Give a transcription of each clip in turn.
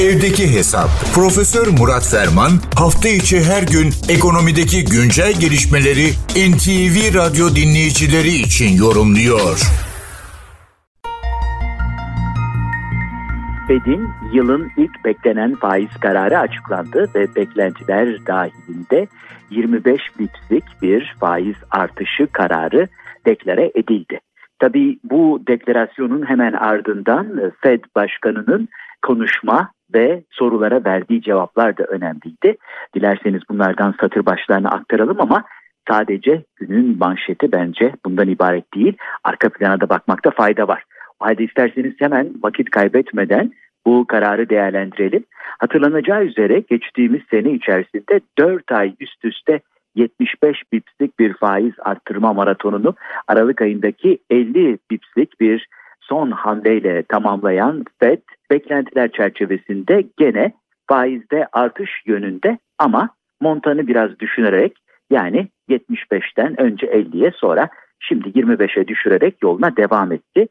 Evdeki Hesap. Profesör Murat Ferman hafta içi her gün ekonomideki güncel gelişmeleri NTV Radyo dinleyicileri için yorumluyor. Fed'in yılın ilk beklenen faiz kararı açıklandı ve beklentiler dahilinde 25 bipslik bir faiz artışı kararı deklare edildi. Tabii bu deklarasyonun hemen ardından Fed Başkanı'nın konuşma ve sorulara verdiği cevaplar da önemliydi. Dilerseniz bunlardan satır başlarına aktaralım ama sadece günün manşeti bence bundan ibaret değil. Arka plana da bakmakta fayda var. O halde isterseniz hemen vakit kaybetmeden bu kararı değerlendirelim. Hatırlanacağı üzere geçtiğimiz sene içerisinde 4 ay üst üste 75 bipslik bir faiz arttırma maratonunu Aralık ayındaki 50 bipslik bir son hamleyle tamamlayan FED beklentiler çerçevesinde gene faizde artış yönünde ama montanı biraz düşünerek yani 75'ten önce 50'ye sonra şimdi 25'e düşürerek yoluna devam etti.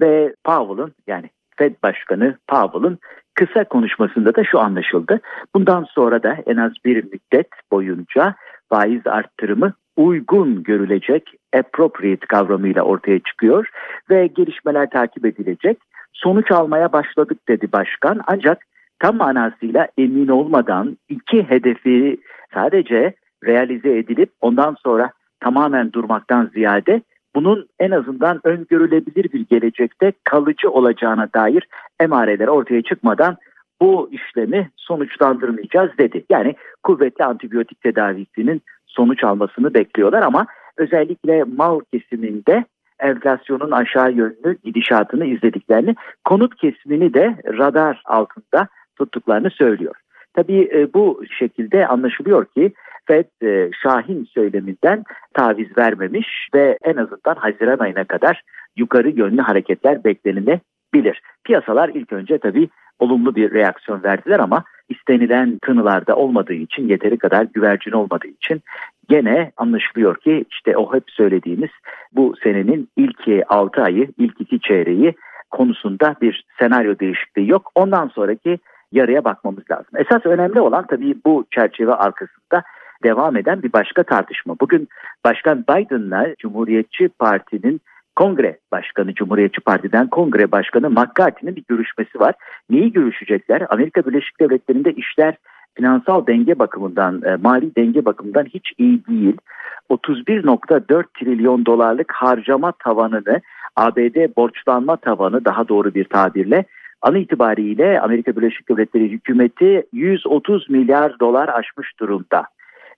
Ve Powell'ın yani Fed Başkanı Powell'ın kısa konuşmasında da şu anlaşıldı. Bundan sonra da en az bir müddet boyunca faiz arttırımı uygun görülecek appropriate kavramıyla ortaya çıkıyor ve gelişmeler takip edilecek. Sonuç almaya başladık dedi başkan ancak tam manasıyla emin olmadan iki hedefi sadece realize edilip ondan sonra tamamen durmaktan ziyade bunun en azından öngörülebilir bir gelecekte kalıcı olacağına dair emareler ortaya çıkmadan bu işlemi sonuçlandırmayacağız dedi. Yani kuvvetli antibiyotik tedavisinin sonuç almasını bekliyorlar ama özellikle mal kesiminde enflasyonun aşağı yönlü gidişatını izlediklerini, konut kesimini de radar altında tuttuklarını söylüyor. Tabii e, bu şekilde anlaşılıyor ki Fed e, Şahin söyleminden taviz vermemiş ve en azından Haziran ayına kadar yukarı yönlü hareketler beklenilebilir. Piyasalar ilk önce tabii olumlu bir reaksiyon verdiler ama istenilen tınılarda olmadığı için yeteri kadar güvercin olmadığı için gene anlaşılıyor ki işte o hep söylediğimiz bu senenin ilk 6 ayı ilk iki çeyreği konusunda bir senaryo değişikliği yok. Ondan sonraki yarıya bakmamız lazım. Esas önemli olan tabii bu çerçeve arkasında devam eden bir başka tartışma. Bugün Başkan Biden'la Cumhuriyetçi Parti'nin Kongre Başkanı, Cumhuriyetçi Parti'den Kongre Başkanı McCarthy'nin bir görüşmesi var. Neyi görüşecekler? Amerika Birleşik Devletleri'nde işler finansal denge bakımından, e, mali denge bakımından hiç iyi değil. 31.4 trilyon dolarlık harcama tavanını, ABD borçlanma tavanı daha doğru bir tabirle an itibariyle Amerika Birleşik Devletleri hükümeti 130 milyar dolar aşmış durumda.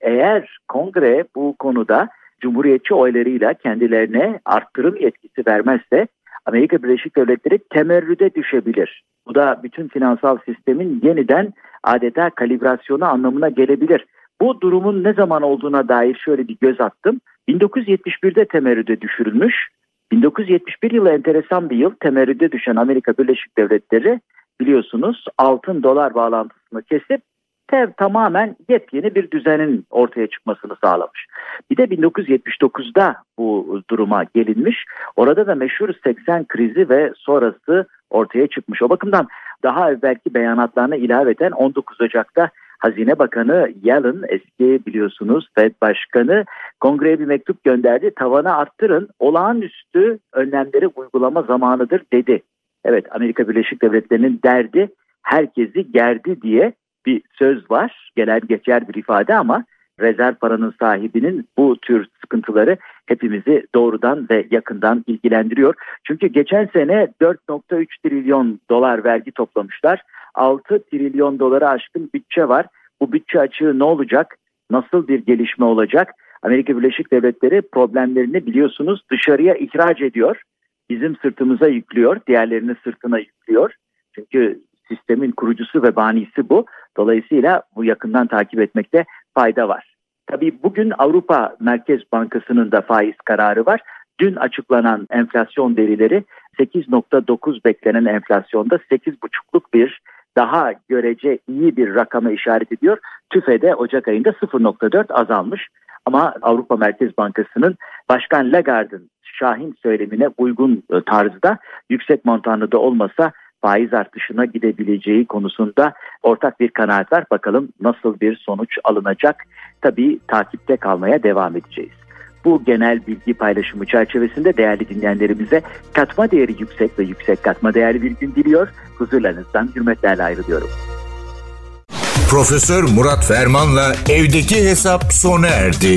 Eğer kongre bu konuda Cumhuriyetçi oylarıyla kendilerine arttırım yetkisi vermezse Amerika Birleşik Devletleri temerrüde düşebilir. Bu da bütün finansal sistemin yeniden adeta kalibrasyonu anlamına gelebilir. Bu durumun ne zaman olduğuna dair şöyle bir göz attım. 1971'de temerrüde düşürülmüş. 1971 yılı enteresan bir yıl. Temerrüde düşen Amerika Birleşik Devletleri biliyorsunuz altın dolar bağlantısını kesip TEV tamamen yepyeni bir düzenin ortaya çıkmasını sağlamış. Bir de 1979'da bu duruma gelinmiş. Orada da meşhur 80 krizi ve sonrası ortaya çıkmış. O bakımdan daha evvelki beyanatlarına ilaveten 19 Ocak'ta Hazine Bakanı Yellen eski biliyorsunuz Fed Başkanı kongreye bir mektup gönderdi. Tavanı arttırın olağanüstü önlemleri uygulama zamanıdır dedi. Evet Amerika Birleşik Devletleri'nin derdi herkesi gerdi diye bir söz var. Gelen geçer bir ifade ama rezerv paranın sahibinin bu tür sıkıntıları hepimizi doğrudan ve yakından ilgilendiriyor. Çünkü geçen sene 4.3 trilyon dolar vergi toplamışlar. 6 trilyon dolara aşkın bütçe var. Bu bütçe açığı ne olacak? Nasıl bir gelişme olacak? Amerika Birleşik Devletleri problemlerini biliyorsunuz dışarıya ihraç ediyor. Bizim sırtımıza yüklüyor, diğerlerinin sırtına yüklüyor. Çünkü sistemin kurucusu ve banisi bu. Dolayısıyla bu yakından takip etmekte fayda var. Tabii bugün Avrupa Merkez Bankası'nın da faiz kararı var. Dün açıklanan enflasyon verileri 8.9 beklenen enflasyonda 8.5'luk bir daha görece iyi bir rakama işaret ediyor. TÜFE'de Ocak ayında 0.4 azalmış. Ama Avrupa Merkez Bankası'nın Başkan Lagarde'ın Şahin söylemine uygun tarzda yüksek montanlı da olmasa faiz artışına gidebileceği konusunda ortak bir kanaat var. Bakalım nasıl bir sonuç alınacak. Tabii takipte kalmaya devam edeceğiz. Bu genel bilgi paylaşımı çerçevesinde değerli dinleyenlerimize katma değeri yüksek ve yüksek katma değerli bir gün diliyor. Huzurlarınızdan hürmetlerle ayrılıyorum. Profesör Murat Ferman'la evdeki hesap sona erdi.